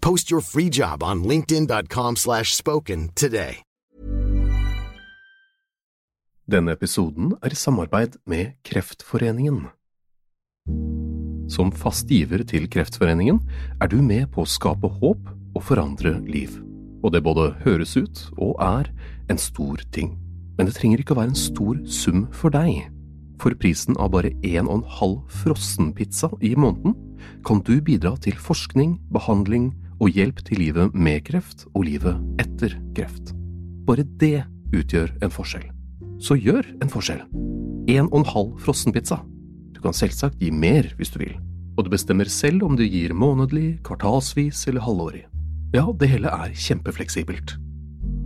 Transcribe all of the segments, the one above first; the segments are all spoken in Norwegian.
Post your free job on linkedin.com/spoken slash spoken today. Denne episoden er i samarbeid med Kreftforeningen. Som fast giver til Kreftforeningen er du med på å skape håp og forandre liv. Og det både høres ut og er en stor ting. Men det trenger ikke å være en stor sum for deg. For prisen av bare en og en halv frossenpizza i måneden kan du bidra til forskning, behandling og hjelp til livet med kreft og livet etter kreft. Bare det utgjør en forskjell. Så gjør en forskjell. En og en halv frossenpizza. Du kan selvsagt gi mer hvis du vil, og du bestemmer selv om du gir månedlig, kvartalsvis eller halvårig. Ja, det hele er kjempefleksibelt.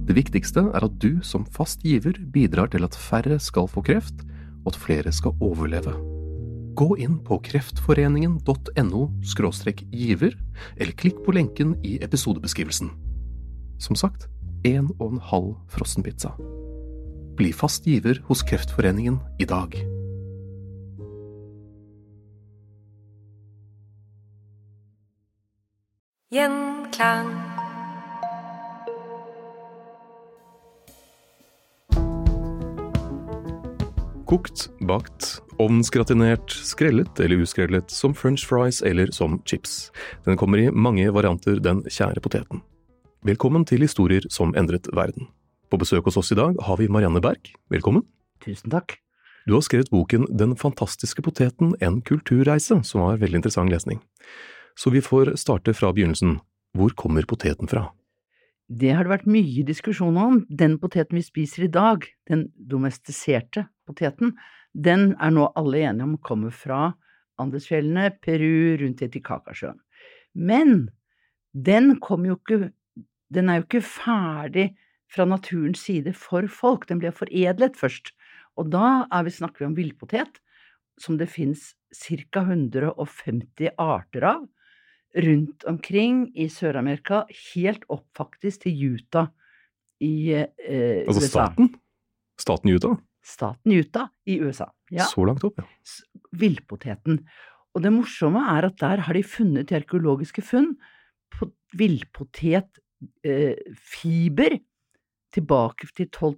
Det viktigste er at du som fast giver bidrar til at færre skal få kreft, og at flere skal overleve. Gå inn på kreftforeningen.no giver, eller klikk på lenken i episodebeskrivelsen. Som sagt, en og en halv frossenpizza. Bli fast giver hos Kreftforeningen i dag. Gjenklang. Kokt, bakt, ovnsgratinert, skrellet eller uskrellet, som french fries eller som chips. Den kommer i mange varianter, den kjære poteten. Velkommen til Historier som endret verden. På besøk hos oss i dag har vi Marianne Berg. Velkommen. Tusen takk. Du har skrevet boken Den fantastiske poteten, en kulturreise, som var veldig interessant lesning. Så vi får starte fra begynnelsen. Hvor kommer poteten fra? Det har det vært mye diskusjon om. Den poteten vi spiser i dag, den domestiserte poteten, den er nå alle enige om kommer fra Andesfjellene, Peru, rundt Etikakasjøen. Men den kom jo ikke Den er jo ikke ferdig fra naturens side for folk, den ble foredlet først. Og da vi, snakker vi om villpotet, som det fins ca. 150 arter av rundt omkring i Sør-Amerika, helt opp faktisk til Utah i eh, Altså USA. staten? Staten Utah? Staten Utah i USA. Ja, Så langt opp, ja. villpoteten. Og det morsomme er at der har de funnet i arkeologiske funn på villpotetfiber tilbake til 12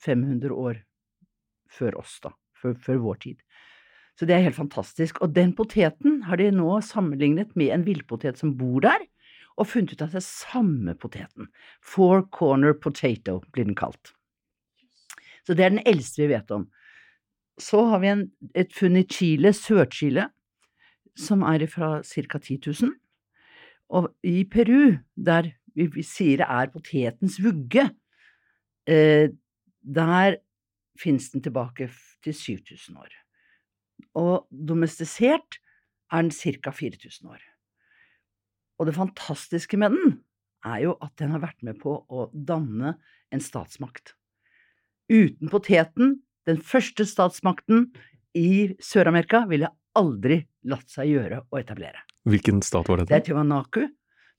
500 år før oss, da. Før, før vår tid. Så det er helt fantastisk. Og den poteten har de nå sammenlignet med en villpotet som bor der, og funnet ut at det er samme poteten. Four corner potato blir den kalt. Så det er den eldste vi vet om. Så har vi en, et funn i Chile, Sør-Chile, som er fra ca. 10 000. Og i Peru, der vi, sier det er potetens vugge, eh, der finnes den tilbake til 7000 år. Og domestisert er den ca. 4000 år. Og det fantastiske med den er jo at den har vært med på å danne en statsmakt. Uten poteten, den første statsmakten i Sør-Amerika, ville aldri latt seg gjøre å etablere. Hvilken stat var Det er? Tiwanaku,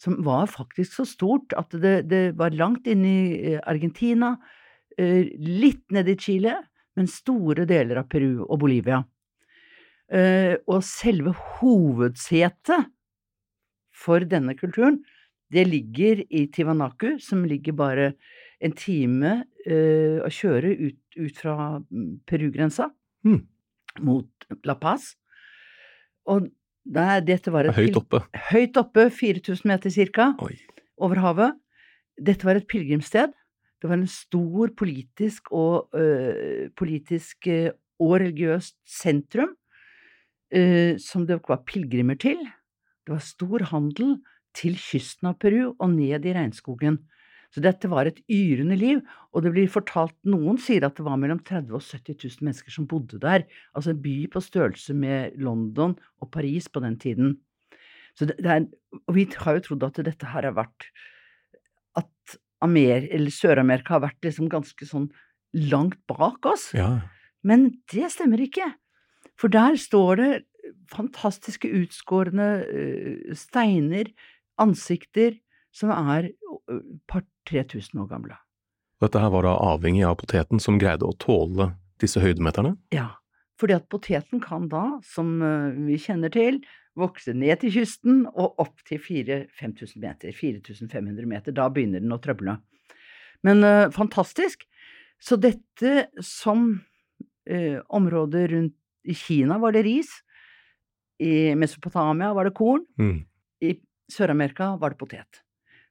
som var faktisk så stort at det, det var langt inn i eh, Argentina, eh, litt nede i Chile, men store deler av Peru og Bolivia. Eh, Og selve hovedsetet for denne kulturen, det ligger i Tivanaku, som ligger bare en time eh, å kjøre ut, ut fra mm, Peru-grensa mm. mot La Paz. Og der, dette var et Høyt oppe. Høyt oppe, 4000 meter cirka, Oi. over havet. Dette var et pilegrimssted. Det var en stor politisk og, øh, politisk øh, og religiøst sentrum som det var pilegrimer til. Det var stor handel til kysten av Peru og ned i regnskogen. Så dette var et yrende liv, og det blir fortalt Noen sier at det var mellom 30 000 og 70 000 mennesker som bodde der. Altså en by på størrelse med London og Paris på den tiden. Så det, det er, og vi har jo trodd at dette her har vært At Amer, Sør-Amerika har vært liksom ganske sånn langt bak oss. Ja. Men det stemmer ikke. For der står det fantastiske utskårne øh, steiner, ansikter, som er par-tre tusen år gamle. Dette her var da avhengig av poteten som greide å tåle disse høydemeterne? Ja, fordi at poteten kan da, som vi kjenner til, vokse ned til kysten og opp til 4000-5000 meter, 4500 meter. Da begynner den å trøble. Men uh, fantastisk. Så dette som uh, området rundt I Kina var det ris. I Mesopotamia var det korn. Mm. I Sør-Amerika var det potet.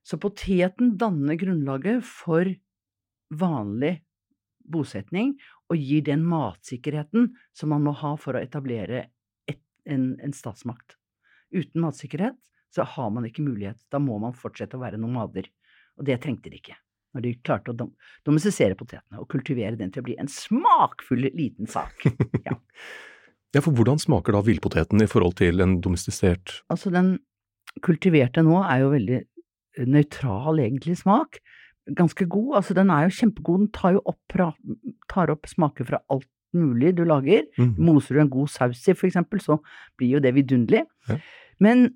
Så poteten danner grunnlaget for vanlig bosetning og gir den matsikkerheten som man må ha for å etablere et, en, en statsmakt. Uten matsikkerhet så har man ikke mulighet. Da må man fortsette å være nomader. Og det trengte de ikke. Når de klarte å dom domestisere potetene og kultivere den til å bli en smakfull liten sak. Ja. Ja, for hvordan smaker da villpoteten i forhold til en domestisert Altså, den kultiverte nå er jo veldig nøytral, egentlig, smak. Ganske god. Altså, den er jo kjempegod. Den tar jo opp, tar opp smaker fra alt mulig du lager. Mm. Moser du en god saus i, for eksempel, så blir jo det vidunderlig. Ja. Men,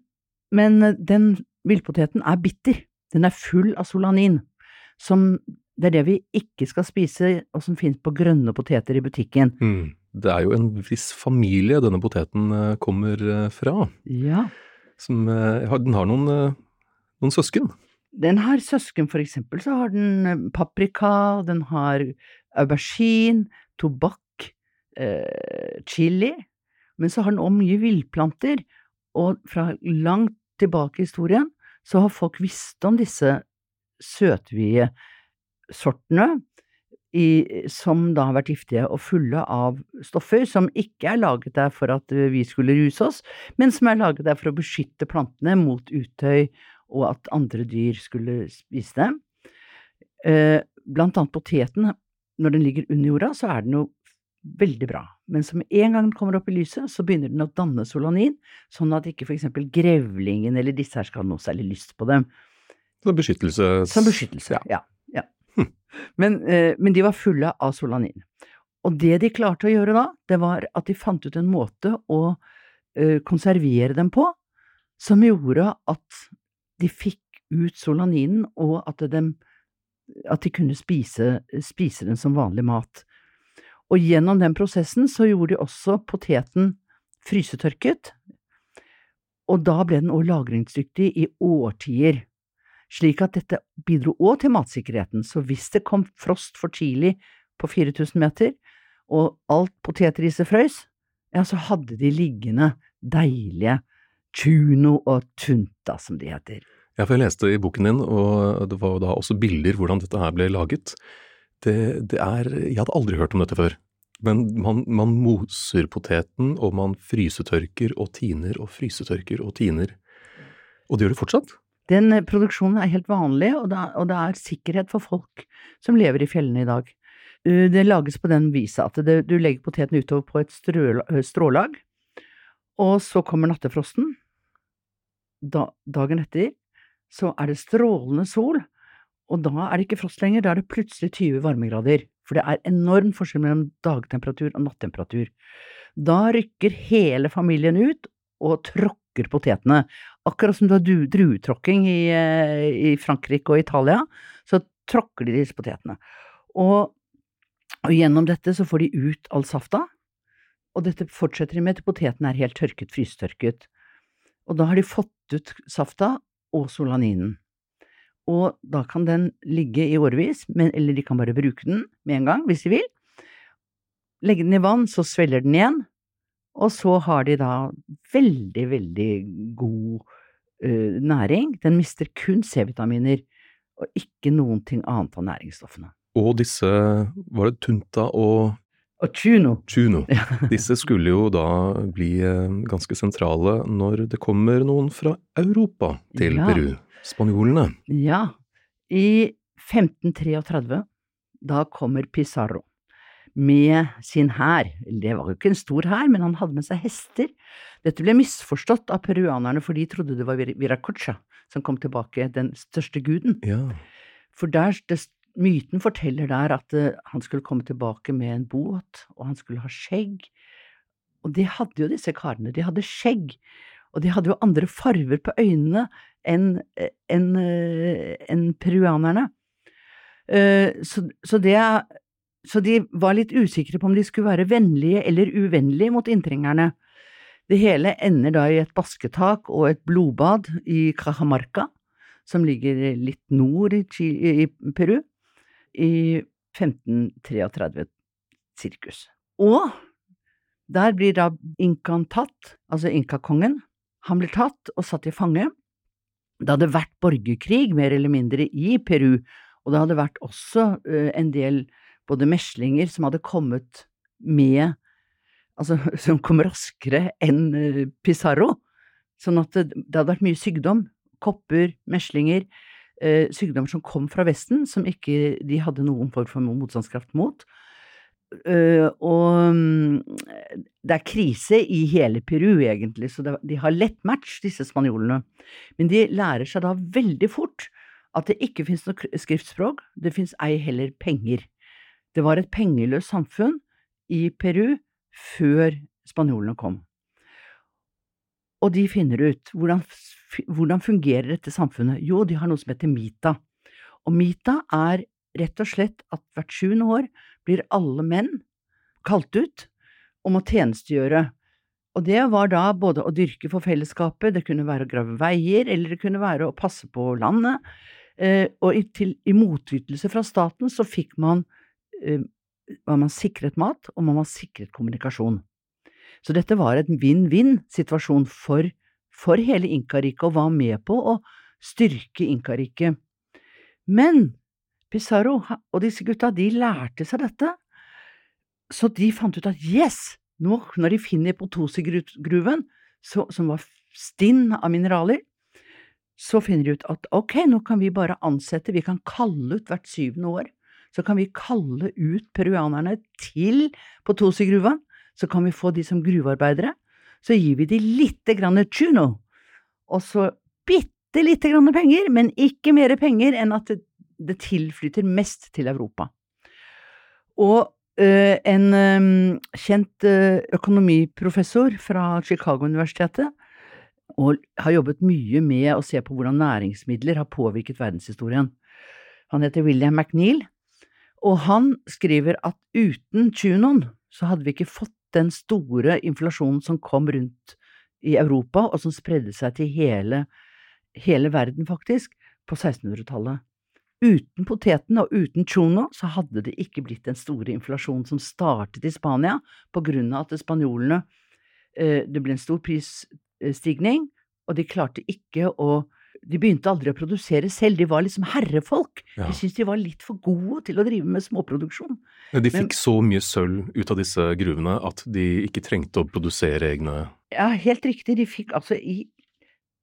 men den villpoteten er bitter. Den er full av solanin. Som det er det vi ikke skal spise, og som finnes på grønne poteter i butikken. mm. Det er jo en viss familie denne poteten eh, kommer eh, fra. Ja. Som, eh, den har noen, noen søsken. Den har søsken, for eksempel, så har den paprika, den har aubergine, tobakk, eh, chili, men så har den også mye villplanter, og fra langt tilbake i historien så har folk visst om disse søtvige sortene, som da har vært giftige og fulle av stoffer som ikke er laget der for at vi skulle ruse oss, men som er laget der for å beskytte plantene mot uttøy og at andre dyr skulle spise dem. Eh, blant annet poteten, når den ligger under jorda, så er den jo veldig bra, men som en gang den kommer opp i lyset, så begynner den å danne solanin, sånn at ikke for eksempel grevlingen eller disse her skal ha noe særlig lyst på dem. Som beskyttelse. Som beskyttelse, ja. ja. Men, eh, men de var fulle av solanin. Og det de klarte å gjøre da, det var at de fant ut en måte å eh, konservere dem på som gjorde at de fikk ut solaninen, og at, de, at de kunne spise, spise den som vanlig mat. Og gjennom den prosessen så gjorde de også poteten frysetørket, og da ble den også lagringsdyktig i årtier slik at dette bidro også til matsikkerheten, så hvis det kom frost for tidlig på 4000 meter, og alt potetriset frøs, ja, så hadde de liggende deilige chuno og tunta, som de heter. Ja, for jeg leste i boken din, og det var da også bilder hvordan dette her ble laget. Det, det er Jeg hadde aldri hørt om dette før. Men man, man moser poteten, og man frysetørker og tiner og frysetørker og tiner. Og det gjør det fortsatt? Den eh, produksjonen er helt vanlig, og det er, og det er sikkerhet for folk som lever i fjellene i dag. Det lages på den viset at det, du legger poteten utover på et strø, strålag, og så kommer nattefrosten. Da, dagen etter så er det strålende sol, og da er det ikke frost lenger, da er det plutselig 20 varmegrader, for det er enorm forskjell mellom dagtemperatur og nattemperatur. Da rykker hele familien ut og tråkker potetene. Akkurat som du har druetråkking i, eh, i Frankrike og Italia, så tråkker de disse potetene. Og, og gjennom dette så får de ut all safta, og dette fortsetter de med til potetene er helt tørket, frysetørket. Og da har de fått ut safta og solaninen. Og da kan den ligge i årevis, men, eller de kan bare bruke den med en gang, hvis de vil. Legge den i vann, så svelger den igjen, og så har de da veldig, veldig god uh, næring. Den mister kun C-vitaminer og ikke noen ting annet av næringsstoffene. Og disse, var det Tunta og Og chuno. Chuno, disse skulle jo da bli eh, ganske sentrale når det kommer noen fra Europa til Ja. Peru. Spanjolene. Ja, i 1533, da kommer Pizarro med sin hær. Det var jo ikke en stor hær, men han hadde med seg hester. Dette ble misforstått av peruanerne, for de trodde det var Viracocha som kom tilbake, den største guden. Ja. For der, det, myten forteller der at uh, han skulle komme tilbake med en båt, og han skulle ha skjegg. Og de hadde jo disse karene, de hadde skjegg, og de hadde jo andre farver på øynene enn en, en, en peruanerne. Uh, Så, så, det, så de var litt usikre på om de skulle være vennlige eller uvennlige mot inntrengerne. Det hele ender da i et basketak og et blodbad i Cajamarca, som ligger litt nord i, Chile, i Peru, i 1533 sirkus. Og der blir da inkaen tatt, altså inkakongen. Han blir tatt og satt i fange. Det hadde vært borgerkrig, mer eller mindre, i Peru, og det hadde vært også eh, en del både meslinger som hadde kommet med Altså som kom raskere enn eh, Pizarro. Sånn at det, det hadde vært mye sykdom. Kopper, meslinger. Eh, sykdommer som kom fra Vesten, som ikke de hadde noen form for motstandskraft mot. Eh, og mm, det er krise i hele Peru, egentlig, så det, de har lett match, disse spanjolene. Men de lærer seg da veldig fort at det ikke finnes noe skriftspråk, det finnes ei heller penger. Det var et pengeløst samfunn i Peru før spanjolene kom. Og de finner ut hvordan, hvordan fungerer dette samfunnet? Jo, de har noe som heter Mita. Og Mita er rett og slett at hvert sjuende år blir alle menn kalt ut om å tjenestegjøre. Og det var da både å dyrke for fellesskapet, det kunne være å grave veier, eller det kunne være å passe på landet. Eh, og til, i motytelse fra staten så fikk man man sikret mat, og man sikret kommunikasjon. Så dette var en vinn-vinn-situasjon for, for hele Inkariket, og var med på å styrke Inkariket. Men Pizarro og disse gutta, de lærte seg dette, så de fant ut at yes, nå når de finner Potosi-gruven, som var stinn av mineraler, så finner de ut at ok, nå kan vi bare ansette, vi kan kalle ut hvert syvende år, så kan vi kalle ut peruanerne til Potosi-gruven, så kan vi få de som gruvearbeidere, så gir vi de lite grann chuno, og så bitte lite grann penger, men ikke mer penger enn at det, det tilflyter mest til Europa. Og eh, en eh, kjent eh, økonomiprofessor fra Chicago-universitetet og har jobbet mye med å se på hvordan næringsmidler har påvirket verdenshistorien. Han heter William McNeil, og han skriver at uten Tunon så hadde vi ikke fått den store inflasjonen som kom rundt i Europa, og som spredde seg til hele, hele verden, faktisk, på 1600-tallet. Uten poteten og uten chuno så hadde det ikke blitt den store inflasjonen som startet i Spania, på grunn av at spanjolene eh, Det ble en stor prisstigning, og de klarte ikke å De begynte aldri å produsere selv, de var liksom herrefolk. Ja. De syntes de var litt for gode til å drive med småproduksjon. De Men- fikk så mye sølv ut av disse gruvene at de ikke trengte å produsere egne Ja, helt riktig, de fikk altså i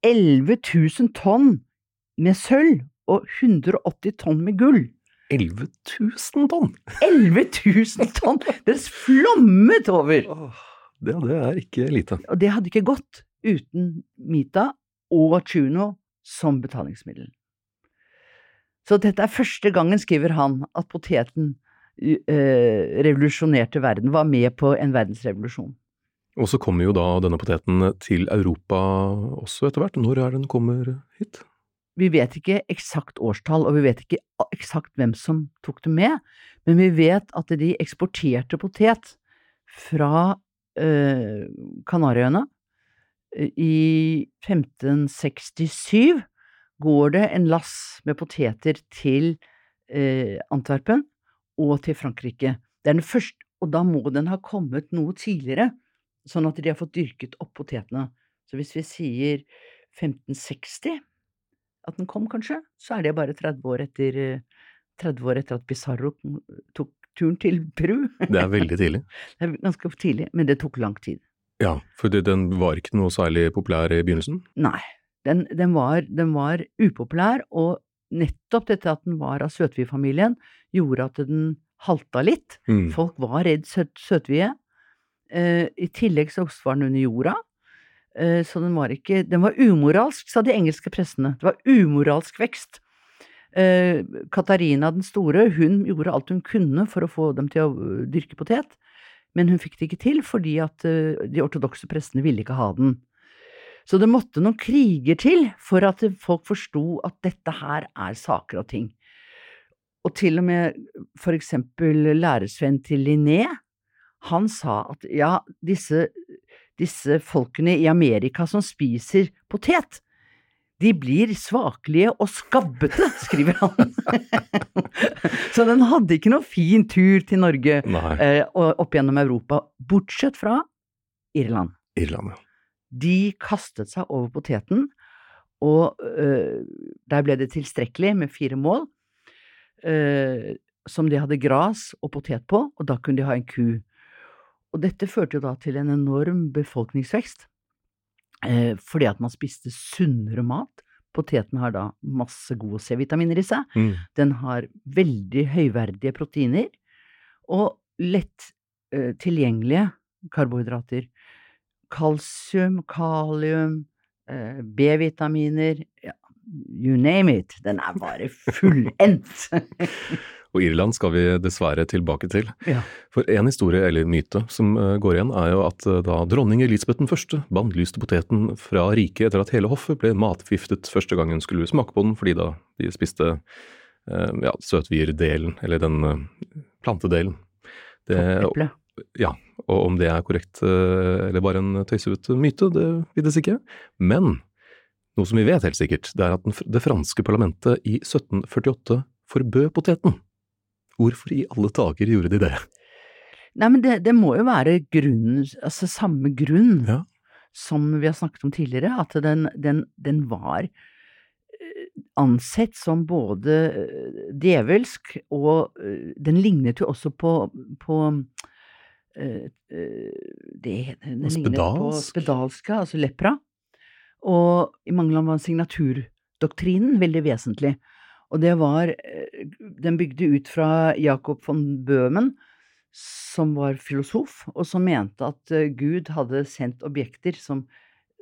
11 000 tonn med sølv og 180 tonn med gull. 11 000 tonn! 11 000 tonn! Det flommet over! Åh, det, det er ikke lite. Og det hadde ikke gått uten Mita og Chuno som betalingsmiddel. Så dette er første gangen, skriver han, at poteten eh, revolusjonerte verden, var med på en verdensrevolusjon. Og så kommer jo da denne poteten til Europa også etter hvert. Når er den kommer hit? Vi vet ikke eksakt årstall, og vi vet ikke eksakt hvem som tok det med, men vi vet at de eksporterte potet fra eh, Kanariøyene. I 1567 går det en lass med poteter til eh, Antwerpen og til Frankrike. Det er den første, og da må den ha kommet noe tidligere, sånn at de har fått dyrket opp potetene. Så hvis vi sier 1560, at den kom, kanskje, så er det bare 30 år etter, eh, 30 år etter at Pizarro tok turen til Peru. Det er veldig tidlig. Det er ganske tidlig, men det tok lang tid. Ja, for den var ikke noe særlig populær i begynnelsen? Nei, den, den, var, den var upopulær, og nettopp dette at den var av søtviefamilien, gjorde at den halta litt. Mm. Folk var redd søt, søtvie. Eh, I tillegg så var den under jorda. Eh, så den var ikke Den var umoralsk, sa de engelske pressene. Det var umoralsk vekst. Eh, Katarina den store, hun gjorde alt hun kunne for å få dem til å øh, dyrke potet, men hun fikk det ikke til fordi at øh, de ortodokse prestene ville ikke ha den. Så det måtte noen kriger til for at folk forsto at dette her er saker og ting. Og til og med for eksempel læresvenn til Linné, han sa at ja, disse, disse folkene i Amerika som spiser potet, de blir svakelige og skabbete, skriver han. Så den hadde ikke noe fin tur til Norge eh, opp gjennom Europa, bortsett fra Irland. Irland, ja. De kastet seg over poteten, og eh, der ble det tilstrekkelig med fire mål, eh, som de hadde gras og potet på, og da kunne de ha en ku. Og dette førte jo da til en enorm befolkningsvekst, fordi at man spiste sunnere mat. Poteten har da masse gode C-vitaminer i seg. Mm. Den har veldig høyverdige proteiner og lett eh, tilgjengelige karbohydrater. Kalsium, kalium, eh, B-vitaminer ja, You name it. Den er bare fullendt. Og Irland skal vi dessverre tilbake til. ja. For en historie, eller myte, som eh, går igjen, er jo at eh, da dronning Elisabeth den første bannlyste poteten fra riket etter at hele hoffet ble matforgiftet første gang hun skulle smake på den, fordi da de spiste eh, ja, søtvirdelen, eller den plantedelen. Det, ja, og om det er korrekt eller bare en tøysete myte, det vites ikke. Men noe som vi vet helt sikkert, det er at det franske parlamentet i 1748 forbød poteten. Hvorfor i alle dager gjorde de det? Nei, men det, det må jo være grunnen, altså samme grunn Ja. som vi har snakket om tidligere, at den, den, den var eh, ansett som både eh, djevelsk og eh, Den lignet jo også på, på det, den lignet på Spedalsk? spedalska, altså lepra. Og i mange land var signaturdoktrinen veldig vesentlig. Og det var eh, Den bygde ut fra Jacob von Bøhmen, som var filosof, og som mente at eh, Gud hadde sendt objekter som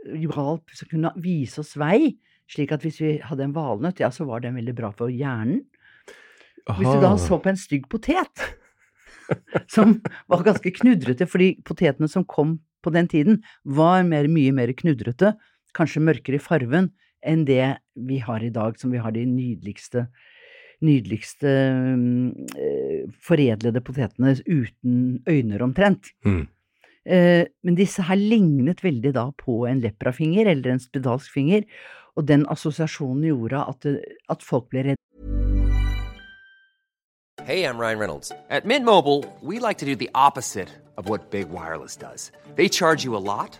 hjalp, som kunne vise oss vei, slik at hvis vi hadde en valnøtt, ja, så var den veldig bra for hjernen. Hvis du da så på en stygg potet, som var ganske knudrete, fordi potetene som kom på den tiden, var mer, mye mer knudrete, kanskje mørkere i farven enn det vi har i dag, som vi har de nydeligste nydeligste eh, foredlede potetene uten øyne omtrent. Mm. Eh, men disse her lignet veldig da på en leprafinger eller en spedalsk finger, og den assosiasjonen gjorde at, at folk ble redde. Hey, I'm Ryan Reynolds. At Mint Mobile, we like to do the opposite of what Big Wireless does. They charge you a lot,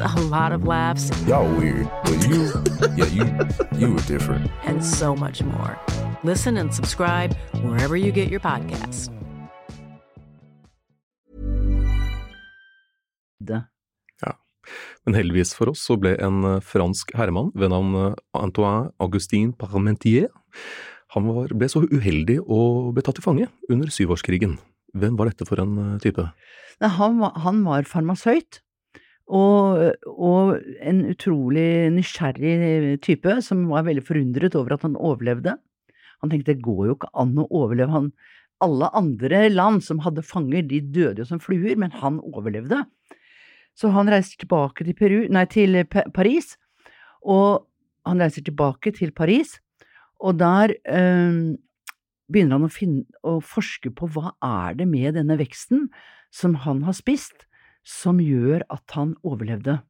a lot of laughs, Y'all weird, but you, yeah, you, you were different. and so much more. Listen and subscribe wherever you get your podcasts. Ja. Men heldigvis for oss så ble en eh, fransk herremann ved navn eh, Antoine Augustin Parmentier han var, ble så uheldig og ble tatt til fange under syvårskrigen. Hvem var dette for en eh, type? Han, var, han var farmasøyt, og, og en utrolig nysgjerrig type som var veldig forundret over at han overlevde. Han tenkte det går jo ikke an å overleve. Han, alle andre land som hadde fanger, de døde jo som fluer, men han overlevde. Så han reiser tilbake til, Peru, nei, til Paris, og han reiser tilbake til Paris, og der øh, begynner han å, finne, å forske på hva er det med denne veksten som han har spist, som gjør at han overlevde.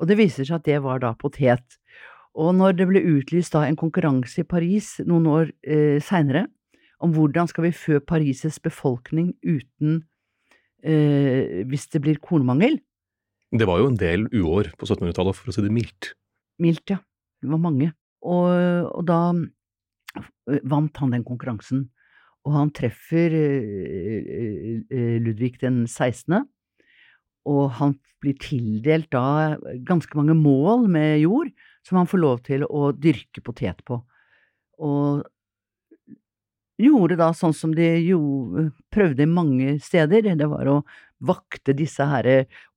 Og det viser seg at det var da potet. Og når det ble utlyst da en konkurranse i Paris noen år eh, seinere om hvordan skal vi fø Parises befolkning uten eh, hvis det blir kornmangel, Det var jo en del uår på 1700-tallet, for å si det mildt. mildt, ja, det var mange. Og, og da eh, vant han den konkurransen, og han treffer eh, eh, Ludvig den 16., og han blir tildelt da ganske mange mål med jord som han får lov til å dyrke potet på. Og gjorde da sånn som de jo prøvde mange steder, det var å vakte disse her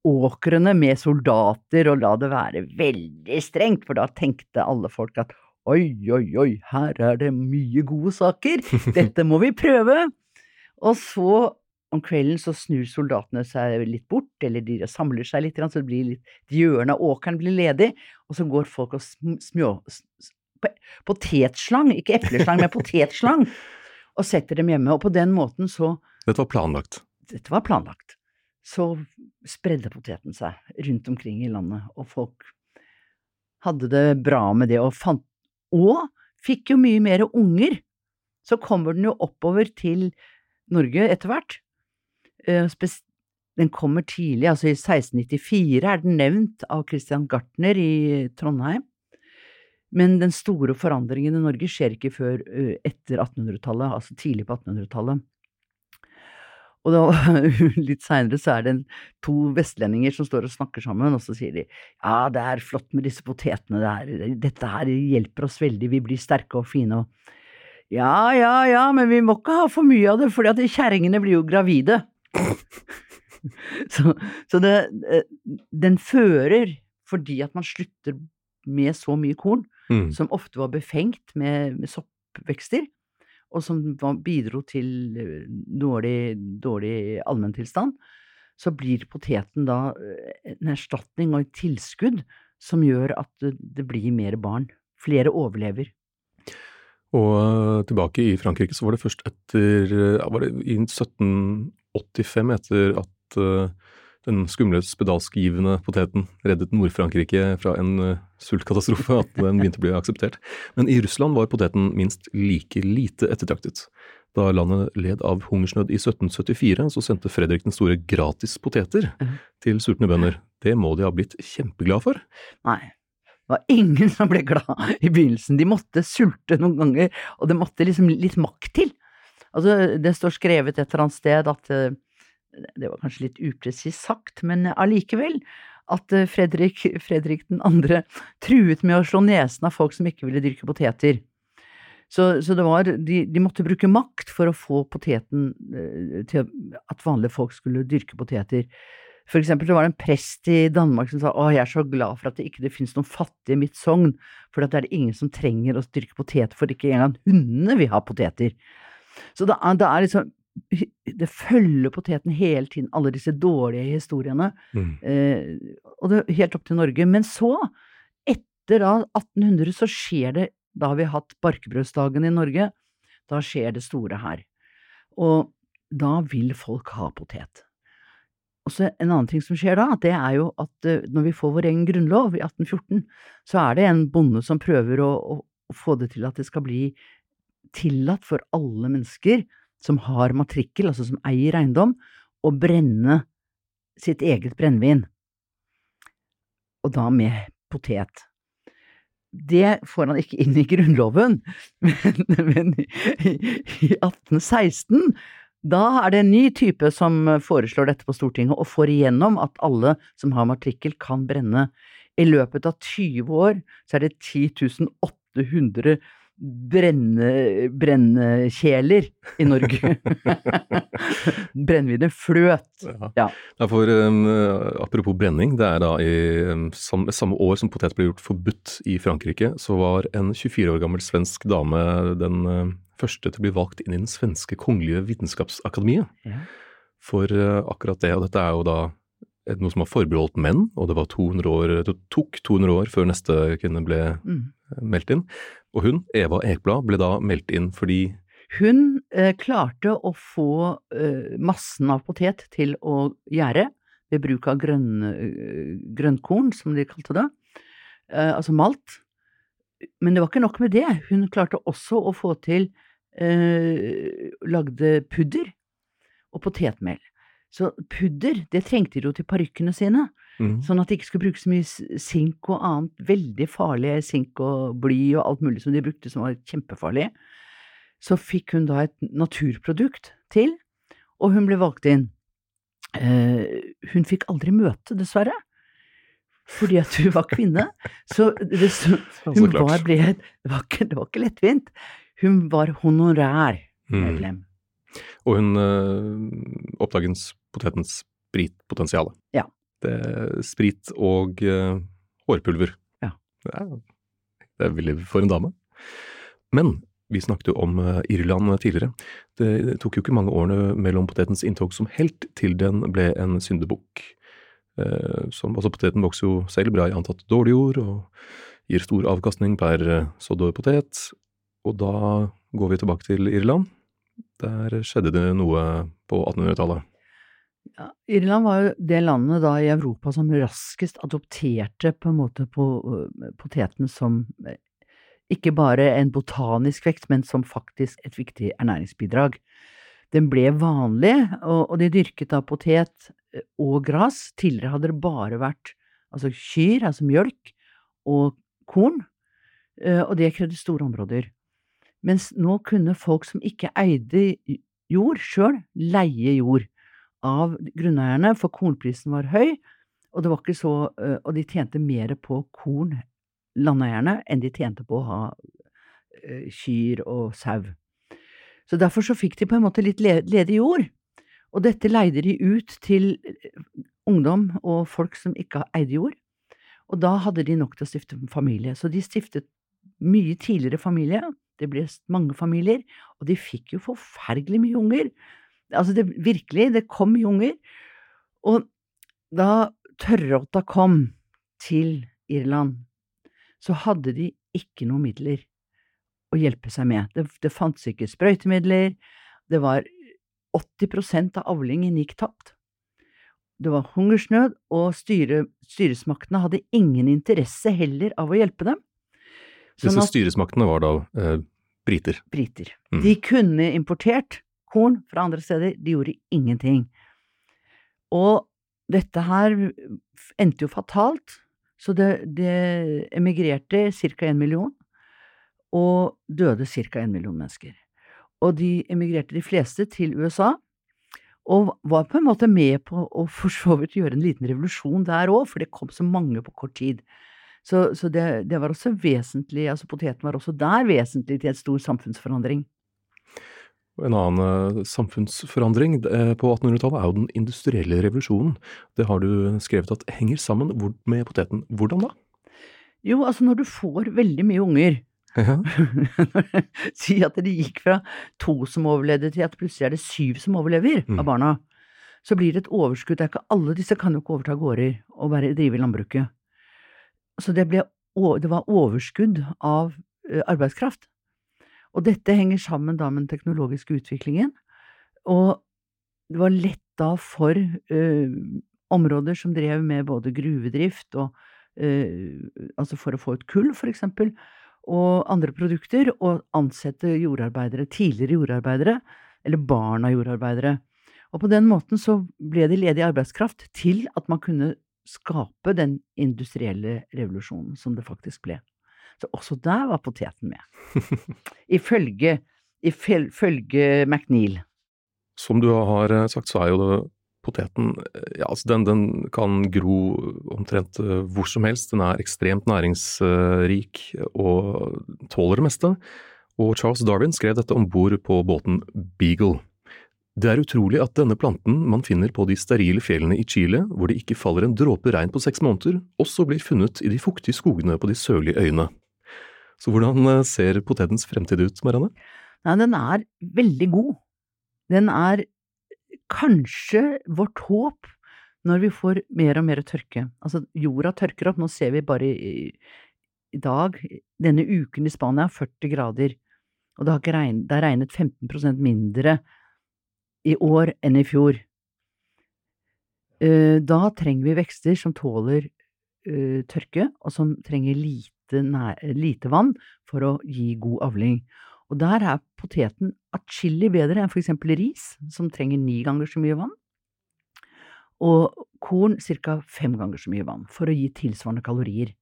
åkrene med soldater og la det være veldig strengt, for da tenkte alle folk at oi, oi, oi, her er det mye gode saker, dette må vi prøve. Og så om kvelden så snur soldatene seg litt bort, eller de samler seg litt, så det blir litt, et hjørne av åkeren blir ledig, og så går folk og sm- smjå... s- s- pe- Potetslang, ikke epleslang, men potetslang, og setter dem hjemme. Og på den måten så Dette var planlagt. dette var planlagt, så spredde poteten seg rundt omkring i landet, og folk hadde det bra med det, og fant Og fikk jo mye mer unger. Så kommer den jo oppover til Norge etter hvert. Eh, Den kommer tidlig, altså i 1694 er den nevnt av Christian Gartner i Trondheim. Men den store forandringen i Norge skjer ikke før eh, etter 1800-tallet, altså tidlig på 1800-tallet. Og da, litt seinere så er det to vestlendinger som står og snakker sammen, og så sier de ja, det er flott med disse potetene, det er, dette her hjelper oss veldig, vi blir sterke og fine og ja, ja, ja, men vi må ikke ha for mye av det, for kjerringene blir jo gravide. så så det, eh, den fører fordi at man slutter med så mye korn, Mm. som ofte var befengt med, med soppvekster, og som var, bidro til eh, dårlig, dårlig allmenntilstand, så blir poteten da eh, en erstatning og et tilskudd som gjør at det, blir mer barn. Flere overlever. Og tilbake i Frankrike så var det først etter var det i 1785, etter at eh, den skumle spedalskgivende poteten reddet Nord-Frankrike fra en eh, sultkatastrofe, at den begynte å bli akseptert. Men i Russland var poteten minst like lite ettertraktet. Da landet led av hungersnød i 1774, så sendte Fredrik den store gratis poteter til sultne bønder. Det må de ha blitt kjempeglade for. Nei. Det var ingen som ble glad i begynnelsen. De måtte sulte noen ganger, og det måtte liksom litt makt til. Altså, det står skrevet et eller annet sted at eh, Det var kanskje litt upresist sagt, men allikevel. At eh, Fredrik, Fredrik andre truet med å slå nesen av folk som ikke ville dyrke poteter. Så, så var, de, de måtte bruke makt for å få poteten eh, til at vanlige folk skulle dyrke poteter. For eksempel så var det en prest i Danmark som sa å, jeg er så glad for at det ikke det finnes noen fattige i mitt sogn, for det er det ingen som trenger å dyrke poteter, for ikke engang hundene vil ha poteter. Så det er, det er liksom Det følger poteten hele tiden, alle disse dårlige historiene, Mm. eh, og det er helt opp til Norge. Men så, etter da 1800, så skjer det Da har vi hatt barkebrødsdagen i Norge, da skjer det store her. Og da vil folk ha potet. Og så en annen ting som skjer da, det er jo at eh, når vi får vår egen grunnlov i 1814, så er det en bonde som prøver å, å, å få det til at det skal bli tillatt for alle mennesker som har matrikkel, altså som eier eiendom, å brenne sitt eget brennevin. og da med potet. Det får han ikke inn i Grunnloven, men, men i, i 1816 da er det en ny type som foreslår dette på Stortinget, og får igjennom at alle som har matrikkel, kan brenne. I løpet av 20 år så er det 10 800 brenne, brennekjeler i Norge. Brennevinet fløt. Ja. Ja. Ja, for, um, apropos brenning, det er da i um, samme, samme år som potet ble gjort forbudt i Frankrike, så var en 24 år gammel svensk dame den uh, første til å bli valgt inn i den svenske kongelige vitenskapsakademiet. Ja. For uh, akkurat det, og dette er jo da noe som var forbeholdt menn, og det var 200 år, det tok 200 år før neste kvinne ble Mm. meldt inn. Og hun, Eva Ekblad, ble da meldt inn fordi Hun eh, klarte å få eh, massen av potet til å gjære ved bruk av grønn, eh, grønnkorn, som de kalte det, eh, altså malt. Men det var ikke nok med det. Hun klarte også å få til eh, lagde pudder og potetmel. Så pudder, det trengte de jo til parykkene sine. Mm. Sånn at de ikke skulle bruke så mye sink og annet veldig farlig sink og bly og alt mulig som de brukte som var kjempefarlig. Så fikk hun da et naturprodukt til, og hun ble valgt inn. Eh, hun fikk aldri møte, dessverre, fordi at hun var kvinne. Så det, så, hun var, ble, det, var ikke, det var ikke lettvint. Hun var honorær Mm. Og hun uh, oppdaget potetens spritpotensial. Ja. Det er sprit og uh, hårpulver. Ja. Det er, det er veldig for en dame. Men vi snakket jo om øh, Irland tidligere. Det tok jo ikke mange årene mellom potetens inntog som helt til den ble en syndebukk. Eh, som, altså poteten vokser jo selv bra i antatt dårlig jord og gir stor avkastning per eh, sådd potet. Og da går vi tilbake til Irland. Der skjedde det noe på 1800-tallet. Ja, Irland var jo det landet da i Europa som raskest adopterte på en måte øh, poteten som øh, ikke bare en botanisk vekst, men som faktisk et viktig ernæringsbidrag. Den ble vanlig, og, de dyrket da potet øh, og gras. Tidligere hadde det bare vært altså kyr, altså mjølk, og korn, og det krevde store områder. Mens nå kunne folk som ikke eide jord sjøl, leie jord av grunneierne, for kornprisen var høy, og, det var ikke så, og de tjente mer på korn, landeierne, enn de tjente på å ha kyr og sau. Så derfor så fikk de på en måte litt ledig jord, og dette leide de ut til ungdom og folk som ikke eide jord, og da hadde de nok til å stifte familie. Så de stiftet mye tidligere familie, det ble mange familier, og de fikk jo forferdelig mye unger. Altså det virkelig, det kom mye unger. Og da tørråta kom til Irland, så hadde de ikke noe midler å hjelpe seg med. Det, det fantes ikke sprøytemidler, det var 80 av avlingen gikk tapt. Det var hungersnød, og styre, styresmaktene hadde ingen interesse heller av å hjelpe dem. Sånn Disse at- styresmaktene var da eh, briter. briter. Mm. De kunne importert korn fra andre steder, de gjorde ingenting. Og dette her endte jo fatalt, så det, det emigrerte ca. en million, og døde ca. en million mennesker. Og de emigrerte de fleste til USA, og var på en måte med på å for så vidt gjøre en liten revolusjon der òg, for det kom så mange på kort tid. Så, så det, det var også vesentlig, altså poteten var også der vesentlig til en stor samfunnsforandring. En annen eh, samfunnsforandring eh, på 1800-tallet er jo den industrielle revolusjonen. Det har du skrevet at henger sammen med poteten. Hvordan da? Jo, altså når du får veldig mye unger, Ja. si at det gikk fra to som overlevde til at plutselig er det syv som overlever Mm. av barna, så blir det et overskudd. Det er ikke alle disse kan jo ikke overta gårder og bare drive landbruket. Så det, ble, det var overskudd av arbeidskraft. Og dette henger sammen da med den teknologiske utviklingen. Og det var lett da for eh, områder som drev med både gruvedrift og eh, altså for å få ut kull, for eksempel, og andre produkter, og ansette jordarbeidere, tidligere jordarbeidere, eller barn av jordarbeidere. Og på den måten så ble det ledig arbeidskraft til at man kunne skape den industrielle revolusjonen som det faktisk ble. Så også der var poteten med. Ifølge, ifølge McNeil. Som du har eh, sagt, så er jo det poteten ja, altså den, den, kan gro omtrent hvor som helst. Den er ekstremt næringsrik og tåler det meste. Og Charles Darwin skrev dette om bord på båten Beagle. Det er utrolig at denne planten man finner på de sterile fjellene i Chile, hvor det ikke faller en dråpe regn på seks måneder, også blir funnet i de fuktige skogene på de sørlige øyene. Så hvordan eh, ser potetens fremtid ut, Marianne? Nei, den er veldig god. Den er kanskje vårt håp når vi får mer og mer tørke. Altså, jorda tørker opp, nå ser vi bare i, i dag, denne uken i Spania, 40 grader, og det har, regnet, det har regnet 15% mindre i år enn i fjor. Eh, da trenger vi vekster som tåler uh, tørke, og som trenger lite, lite, vann for å gi god avling. Og der er poteten atskillig bedre enn for eksempel ris, som trenger ni ganger så mye vann, og korn ca. fem ganger så mye vann, for å gi tilsvarende kalorier.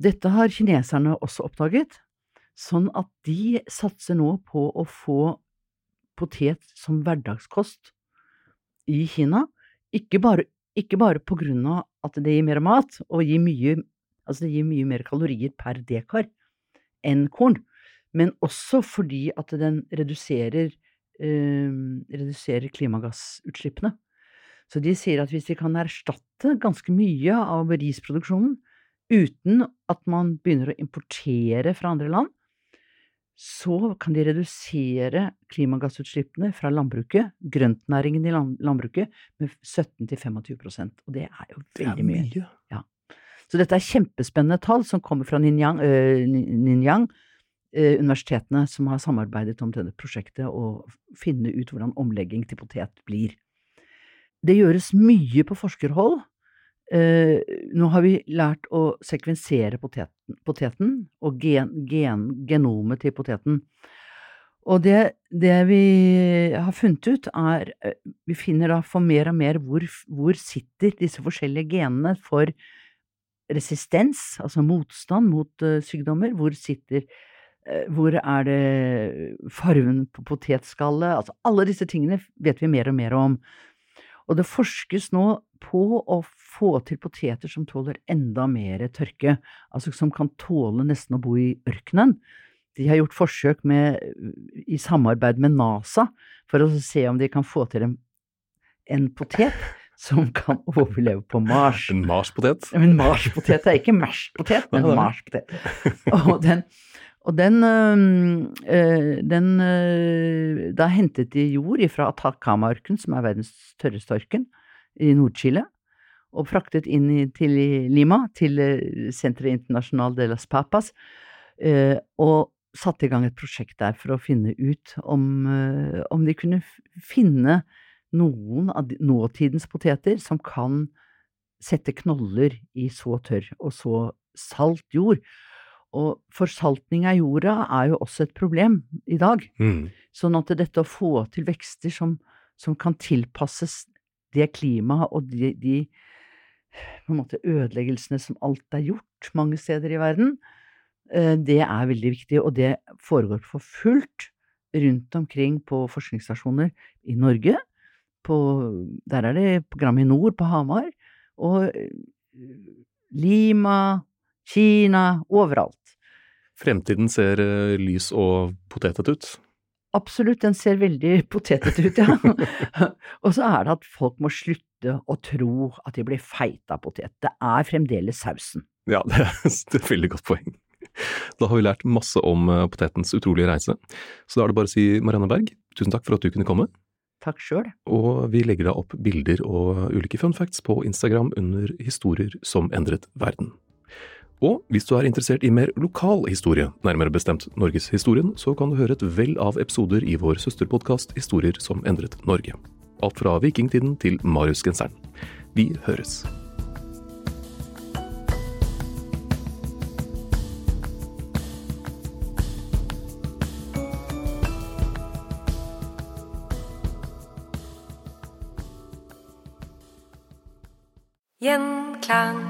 Dette har kineserne også oppdaget, sånn at de satser nå på å få potet som hverdagskost i Kina, ikke bare, ikke bare på grunn av at det gir mer mat, og gir mye, altså det gir mye mer kalorier per dekar enn korn, men også fordi at den reduserer, eh, reduserer klimagassutslippene. Så de sier at hvis de kan erstatte ganske mye av risproduksjonen uten at man begynner å importere fra andre land, så kan de redusere klimagassutslippene fra landbruket, grøntnæringen i landbruket, med 17–25% og det er jo veldig mye. mye. Ja. Så dette er kjempespennende tall som kommer fra Ninjang, øh, Ninjang øh, universitetene som har samarbeidet om dette prosjektet, og finne ut hvordan omlegging til potet blir. Det gjøres mye på forskerhold, Uh, nå har vi lært å sekvensere poteten, poteten og gen, gen, genomet til poteten. Og det, det, vi har funnet ut, er eh, Vi finner da for mer og mer hvor, hvor sitter disse forskjellige genene for resistens, altså motstand mot uh, sykdommer. Hvor sitter uh, Hvor er det farven på potetskallet? Altså alle disse tingene vet vi mer og mer om. Og det forskes nå på å få til poteter som tåler enda mer tørke, altså som kan tåle nesten å bo i ørkenen. De har gjort forsøk med, i samarbeid med NASA for å se om de kan få til en, en potet som kan overleve på Mars. En Mars-potet? En Mars-potet, det er ikke Mars-potet, men en Mars-potet. Og den, og den, øh, den øh, Da hentet de jord fra Atacama-ørkenen, som er verdens tørreste ørken, i Nord-Chile, og fraktet inn til Lima, til Senteret International de las Papas, og satte i gang et prosjekt der for å finne ut om, om de kunne finne noen av nåtidens poteter som kan sette knoller i så tørr og så salt jord. Og forsaltning av jorda er jo også et problem i dag. Mm. Sånn at dette å få til vekster som, som kan tilpasses det klimaet og de, de måte, ødeleggelsene som alt er gjort mange steder i verden, eh, det er veldig viktig, og det foregår for fullt rundt omkring på forskningsstasjoner i Norge. På, der er det program i nord, på Hamar, og eh, Lima, Kina, overalt. Fremtiden ser eh, lys og potetete ut? Absolutt, den ser veldig potetete ut, ja. og så er det at folk må slutte å tro at de blir feite av potet. Det er fremdeles sausen. Ja, det er et veldig godt poeng. Da har vi lært masse om eh, potetens utrolige reise. Så da er det bare å si Marianne Berg, tusen takk for at du kunne komme. Takk sjøl. Og vi legger da opp bilder og ulike fun facts på Instagram under Historier som endret verden. Og hvis du er interessert i mer lokal historie, nærmere bestemt norgeshistorien, så kan du høre et vell av episoder i vår søsterpodkast Historier som endret Norge. Alt fra vikingtiden til Mariusgenseren. Vi høres. Gjenklang.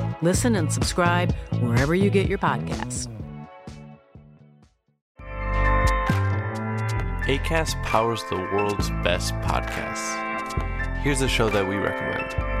Listen and subscribe wherever you get your podcasts. ACAST powers the world's best podcasts. Here's a show that we recommend.